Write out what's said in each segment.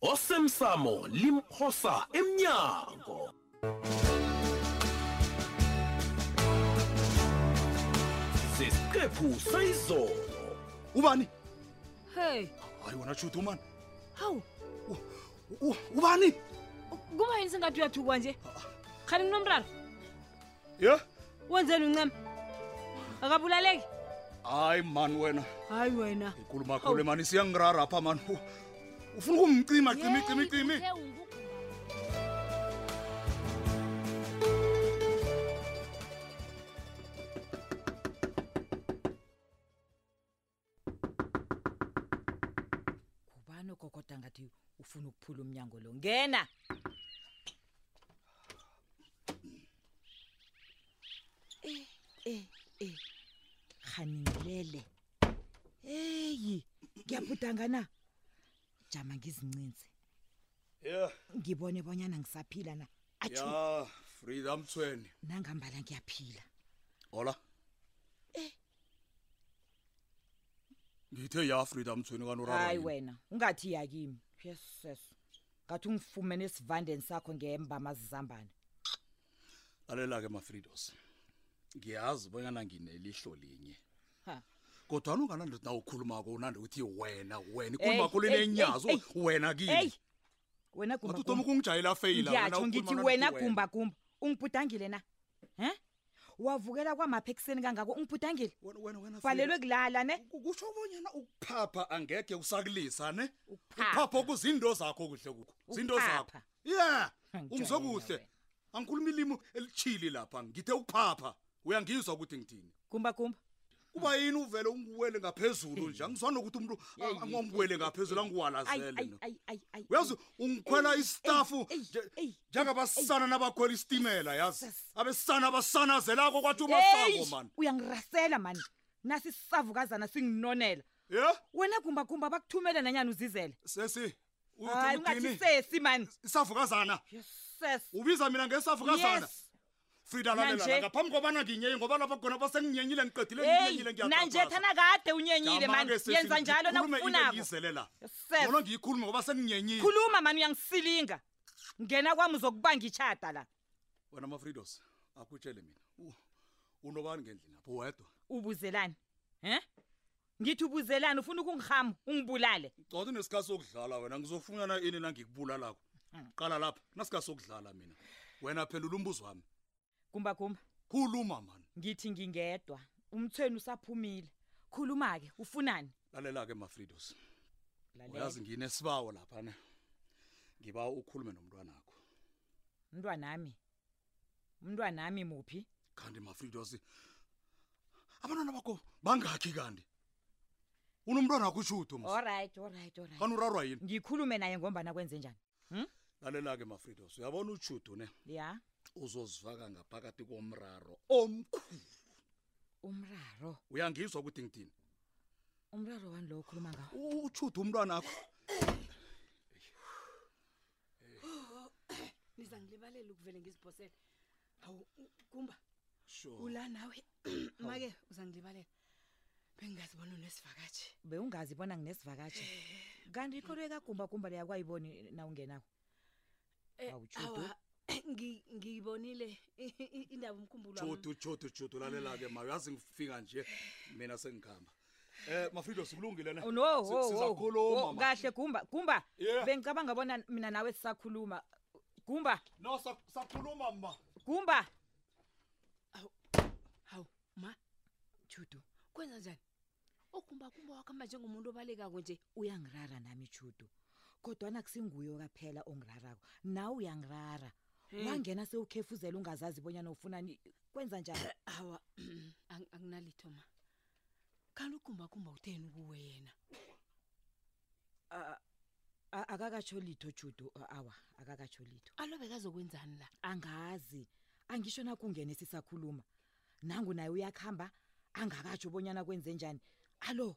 osemsamo limphosa emnyango sesiqephu sayizolo ubani hey hayi wena tshuti umani hawu ubani kuba yini sengathi uyathukwa nje khani nginomraro yo wenzeni uncema akabulaleki hayi mani wena hayi wena ikhuluma khule mani siyangirara apha mani U- ufuna ukumcima cimi cimi cimi Uthe ungu- ngubani ogogoda ngathi ufuna ukuphula umnyango lo ngena eh eh eh khaningilele eyi ngiyabhudangana jama ngizincinze yeah ngibone bonyana ngisaphila na athi yeah frida mthweni nangambala ngiyaphila hola eh ngithe ya frida mthweni kanoraro hayi yini? wena ungathi yakimi yeses ngathi ungifumene esivandeni sakho ngemba amazizambane lalela-ke mafridos ngiyazi bonyana nginelihlo linye Ha. kodwa unganandi na ukhulumako unandi uthi wena wena Ey, ikhuluma khulu ey, ey, inenyazo ey. wena eyi kimi wena wathi uthoma gumba ukungijayela feyila ngiyatsho ngithi wena gumbagumba ungibhudangile na um wavukela kwamapha ekuseni kangako ungibhudangile Wena wena wena. valelwe kulala ne Fika. Kusho bonyana ukuphapha angeke usakulisa ne? Ukuphapha. Ukuphapha kuzinto zakho kuhle kukho. Zinto zakho. Ukuphapha. Yeah. Angijwayele Ungizwe kuhle. wena. Angikhuluma ilimi elichili lapha. Ngithe ukuphapha. Uyangizwa ukuthi ngithini. gumba gumba kuba yini uvele ungiwele ngaphezulu nje angizwa nokuthi umuntu angiwele ngaphezulu angiwalazele uyazi ungikhwela istafu njengabasana nabakhwela isitimela yazi abesana abasanazelako kwathi umasango mani uyangirasela mani nasi sisavukazana singinonela yeah? wena gumbagumba bakuthumele nanyani uzizele sesi ungathi sesi mani isavukazana yes, ubiza mina ngesavukazana yes. frida Nanje- lalela ngaphambi kobana nginyeye ngoba lapha khona basenginyenyile ngiqedile Hey, ngiyenyile nanje thana kade unyenyile mani yenza njalo nakufunako ngiyizelela Seth. ngono ngiyikhulume ngoba senginyenyile khuluma mani uyangisilinga ngena kwami uzokubanga itshada la wena mafridos akutshele mina U- unobani ngendlini apho wedwa ubuzelani he ngithi ubuzelani ufuna ukungihama ungibulale coda unesikhathi sokudlala wena ngizofunyana ini nangikubulalako hmm. qala lapha nasikhathi sokudlala mina wena phendula umbuzo wami kumba kumba khuluma mani ngithi ngingedwa umthweni usaphumile khuluma-ke ufunani lalela-ke mafridos uyazi nginesibawo lapha ne ngiba ukhulume nomntwanakho mntwanami umntwanami muphi kanti mafridos abantwana bakho bangakhi kanti unomntwana wakho ushuto mos olright olright olright kanti urarwa yini ngikhulume naye ngombana kwenze njani hm lalela-ke mafridos uyabona ushuto ne ya uzozifaka ngaphakathi komraro omkhulu umraro uyangizwa ukuthi ngithini umraro wani lo okhuluma ngawo utshuda umntwana akho niza ngilibalela ukuvele ngiziphosele hawu u- kumba sure ula nawe make uza ngilibalela bengingazi bona unesivakatshi bewungazi bona nginesivakatshi kanti ikholwe kagumbagumba leyakwayiboni na ungenako Eh, Awu, Judu. awa, ngi- ngiyibonile i- i- indaba umkhumbulo wami. judu judu judu lalela-ke ma uyazi ngifika nje mina sengikhamba Eh Mafido sikulungile ne. Oh, no, Si- wo, wo, Sizakhuluma. wo, ma. kahle gumba gumba Yeah. bengicabanga bona mina nawe sisakhuluma gumba No sa- sakhuluma ma. gumba hawu ma judu kwenza njani okumbakumba wakho manje ngomuntu obalekako nje uyangirara nami judu kodwana kusinguyo kaphela ongirarako nawe uyangirara Hmm. wangena sewukhefuzela ungazazi bonyana ufunani kwenza njani awa ang- anginalitho ma kanti ukumbakumba utheni kuwe yena akakatsho litho judu awa akakatsho litho alo bekazokwenzani la angazi angisho nakungene sisakhuluma nangu naye uyakuhamba angakatsho bonyana kwenze njani alo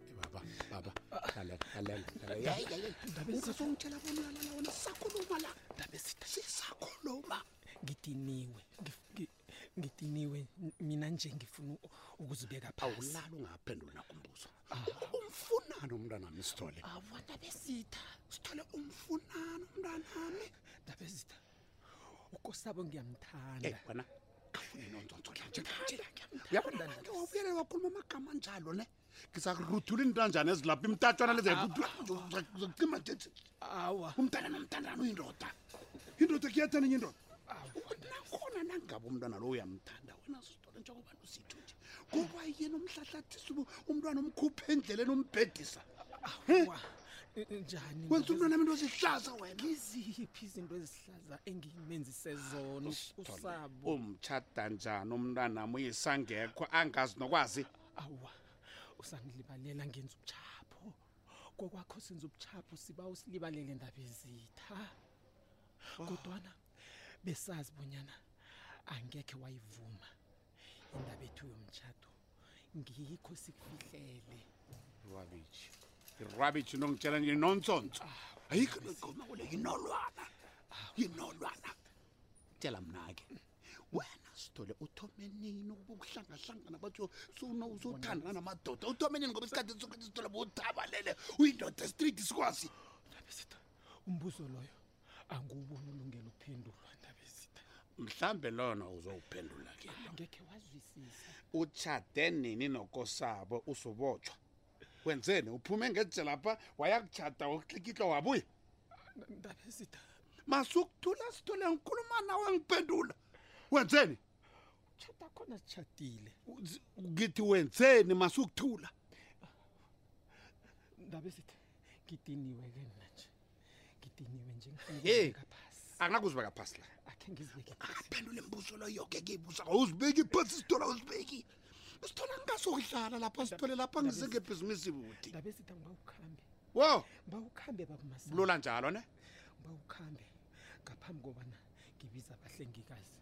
baba baba lalela lalela lalela. Hey, hey, hey. Uzazongitshela bona uyalala wena sisakhuluma la ndaba esitha sisakhuluma ngidiniwe ngif- ngi- ngidiniwe n- mina nje ngifuna u- ukuzibeka phasi awulali ungaphenduli nakho umbuzo umfunani umntanami sithole awona besitha sithole umfunani umntanami ndaba esitha ukosabo ngiyamthanda Eh, wena uyabona wabuyelela wakhuluma amagama anjalo ne ngizakuruthula iintanjana ezilapha imtatshwana lezakucima tete awa umntana nomntandana uyindoda indoda kuyathanda enye indoda nakhona nangabe umntwana lo uyamthanda wena zidole njengoba nosithu nje kuba yena umhlahlathisa umntwana omkhupha endleleni ombhedisa njani wenza umntwana minto ezihlaza wena iziphi izinto ezihlaza engimenzise zona usabo umtshada njani umntwana amuye sangekho angazi nokwazi awa usangilibalela ngenza ubuchapho kokwakho senza ubuchapho siba usilibalele ndaba ezitha kodwana besazi bonyana angekhe wayivuma indaba ethu yomtshato ngikho sikufihlele rubbish irubbish nongitshela nje nonsonso ayikho nogoma kule yinolwana yinolwana tshela mna-ke wena sithole uthome nini ukuba ukuhlangahlangana batho sowuthandana namadoda uthome nini ngoba isikhathi sokuthi sithole bothabalele uyindoda street sikwazi ndabesitha umbuzo loyo angiwuboni ulungela ukuphendulwa ndabesitha mhlambe lona uzowuphendula ke ah, ngekhe wazwisisa utshade nini nokosabo usubotshwa wenzeni uphume ngejje lapha wayakutshada wakutlikitlwa wabuya ndabezida masukuthula sithule ngikhuluma nawe ngiphendula wenzeni tshada khona sitshadile ngithi wenzeni masukuthula ndabezida ngidiniwe ke mna nje ngidiniwe nje Hey. akunakuzibeka phasi la akhe ngizibeke phendula imibuzo lo yoke ngiyibuza awuzibeki phansi isitolo awuzibeki isitolo angingasokudlala lapha sithole lapha ngize ngebhizinisi buti ndabesita ngibawukhambe wo ngibawukhambe babumasa bulula njalo ne ngibawukhambe ngaphambi kobana ngibiza abahlengikazi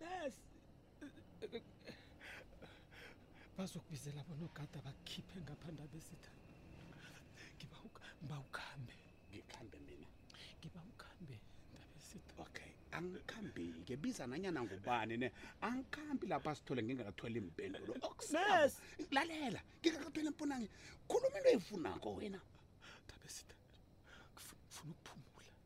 nasi bazokubize labo nogada bakhiphe ngaphanda besitha ngiba ngiba ukhambe ngikhambe mina ngiba ukhambe ndabesitha okay angikhambi-ke biza nanyana ngubani ne angikhambi lapha sithole ngingakathweli impendulo Yes. lalela ngingakathweli impunange khuluma into eyifunako wena ndabesitha ngifuna ukuphumula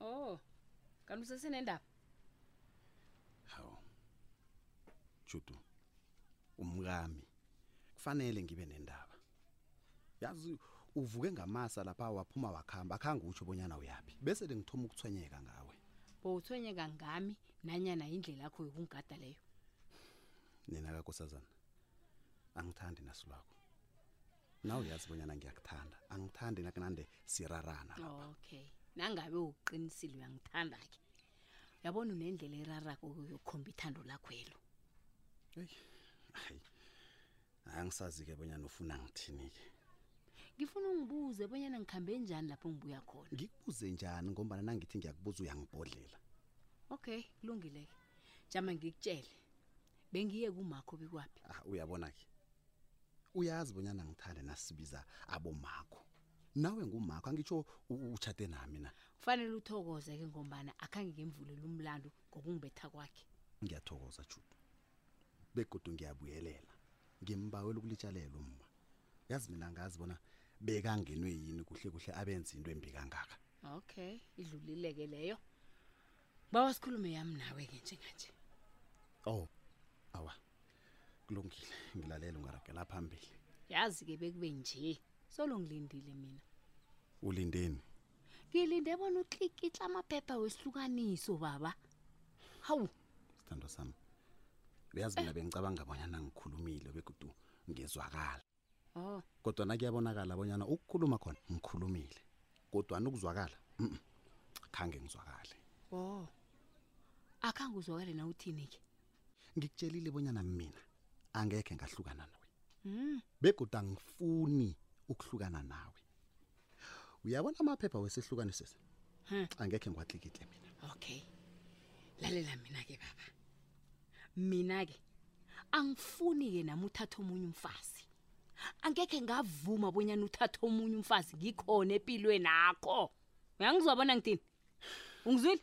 oh kanti usesenendaba hawu judu umkami kufanele ngibe nendaba yazi uvuke ngamasa lapha waphuma wakhamba akhange utsho bonyana uyaphi bese ngithoma ukuthwenyeka ngawe bo uthwenyeka ngami nanyana indlela yakho yokungigada leyo nina kakosazana angithandi nasilwakho nawe uyazi bonyana ngiyakuthanda angithandi nakunande sirarana lapha okay nangabe uqinisile uyangithanda ke yabona unendlela erarako yokukhomba ithando lakhwelo eyi hayi angisazi-ke bonyana ufuna ngithini-ke ngifuna ungibuze bonyana ngikhambe njani lapho ngibuya khona ngikubuze njani ngombana nangithi ngiyakubuza uyangibhodlela okay kulungile-ke jama ngikutshele bengiye kumakho bikwaphi ah uyabona-ke uyazi bonyana ngithanda nasibiza abomakho nawe ngumakho angitsho u- utshate nami na kufanele uthokoze ke ngombana akhange ngemvulele umlando ngokungibetha kwakhe ngiyathokoza judu begodu ngiyabuyelela ngimbawela ukulitshalela umma yazi mina ngazi bona bekangenwe yini kuhle kuhle abenze into embi kangaka okay idlulile ke leyo bawa sikhulume yami nawe ke njenganje oh awa kulungile ngilalele ungaragela phambili yazi ke bekube nje solo ngilindile mina ulindeni ngilinde bona utlikitla amaphepha wesihlukaniso baba hawu sithando sami uyazi mina bengicabanga bonyana ngikhulumile bekudu ngezwakala oh kodwa nakuyabonakala bonyana ukukhuluma khona ngikhulumile kodwa nokuzwakala mm, khange ngizwakale oh akhange uzwakale na uthini ke ngikutshelile bonyana mina angekhe ngahlukana nawe mm. begoda angifuni ukuhlukana nawe uyabona amaphepha wesihlukani sesi Hmm. angekhe ngiwatlikitle mina okay lalela mina-ke baba mina-ke angifuni-ke nami uthatha omunye umfazi angekhe ngavuma bonyana uthatha omunye umfazi ngikhona empilweni akho uyangizwa bona ngithini ungizwile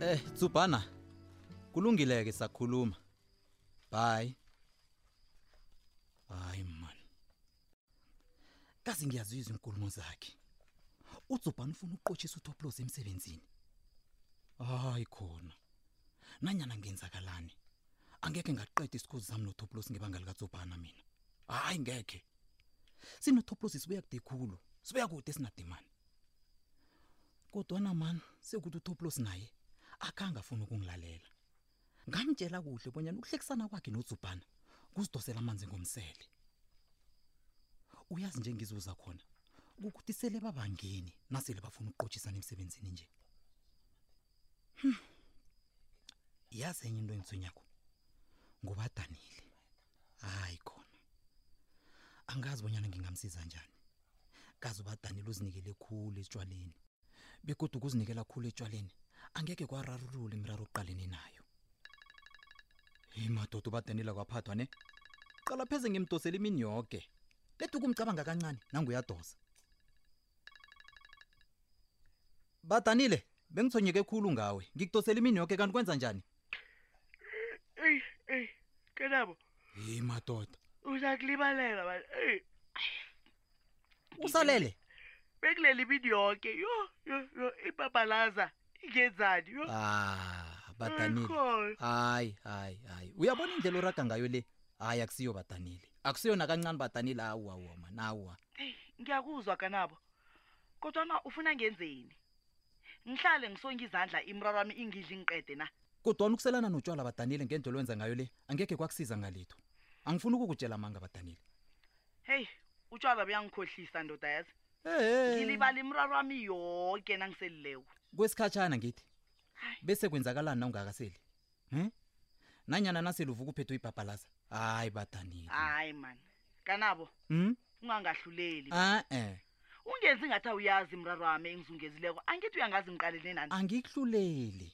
Eh, Tsubana. Kulungile ke sakhuluma. Bye. Hayi man. Kazi ngiyazizwa inkulumo zakhe. Udzubhana ufuna ukuqotshisa uToplos emsebenzini. Hayi khona. Nanyana ngenzakalani. Angeke ngaqeda isikhuzi sami noToplos ngebanga lika Dzubhana mina. Hayi ngeke. SinoToplos sibuya kude khulu. Sibuya kude sinadimani. kodwana mani sekuthi utoplos naye akhange afuni ukungilalela ngamtshela kuhle bonyana ukuhlekisana kwakhe nodzubhana kuzidosela amanzi ngomsele uyazi njengizibuza khona ukuthi sele babangeni nasele bafuna ukuqotshisana emsebenzini nje hmm. yazi enye into engitswenyakho ngobadanile hayi khona angazi bonyana ngingamsiza njani kazi ubadanile uzinikele khulu etshwaleni begodwa ukuzinikela khulu etshwaleni angeke kwararulula imiraro oqalene nayo heyi madoda ubadanile kwaphathwa ne qala pheze ngimdosela imini yoke kade ukumcabanga kancane nanguyadosa badanile bengithonyeke khulu ngawe ngikudosela imini yoke kanti kwenza njani eyi eyi kenabo heyi madoda uzakulibalela man eyi usalele bekuleli imini yoke yo yo yo ibabalaza ingenzani yo ah badanile Ayikhoyo. hayi hayi hayi uyabona indlela oraga ngayo le hayi akusiyo badanile akusiyo nakancane badanile awu awu mani awu eyi ngiyakuzwa kanabo kodwana ufuna ngenzeni ngihlale ngisonge izandla imraro wami ingidla ingiqede na kodwana ukuselana notshwala badanile ngento lwenza ngayo le angekhe kwakusiza ngalitho angifuni ukukutshela amanga badanile heyi utshwala buyangikhohlisa ndoda yazi ngilibala imraro wami yoke nangiselilewo kwesikhatshana ngithi bese kwenzakalani nawungakaseli hmm? nanyana naseluva ukuphetha uyibhabhalaza hayi badanile hayi mani kanabo hmm? ungangahluleli a-e ungenzi ngathi awuyazi mraro wami engizungezileko angithi uyangazi ngiqalele nani angikuhluleli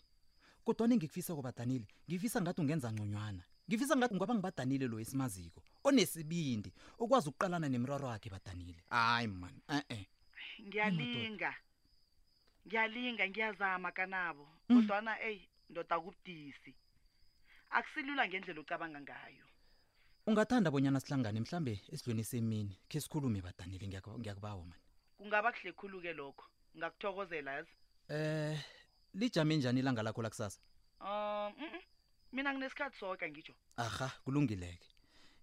kodwa nengikufisa kobadanile ngifisa ngathi ungenza ngconywana ngifisa ngathi ngoba ngibadanile lo esimaziko onesibindi okwazi ukuqalana nemraro wakhe badanile hayi mani e-e ngiyalinga ngiyalinga ngiyazama kanabo Mm. kodwana eyi ndoda kubudisi akusilula ngendlela ocabanga ngayo ungathanda bonyana sihlangane mhlambe esidlweni semini khe sikhulume badanile ngiyaku- ngiyakubawa mani kungaba kuhle khulu-ke lokho ngakuthokozela yazi um lijame njani ilanga lakho lakusasa um mm, mm. mina nginesikhathi soke ngitsho aha kulungileke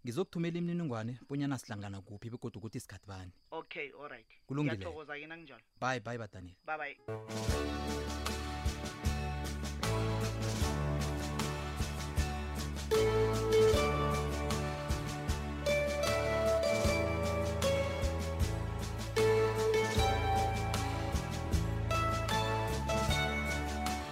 ngizokuthumela imininingwane bonyana sihlangana kuphi begodwa ukuthi isikhathi bani okay alright kulungileyathokoza ke nanginjalo bye bye badanile bye bye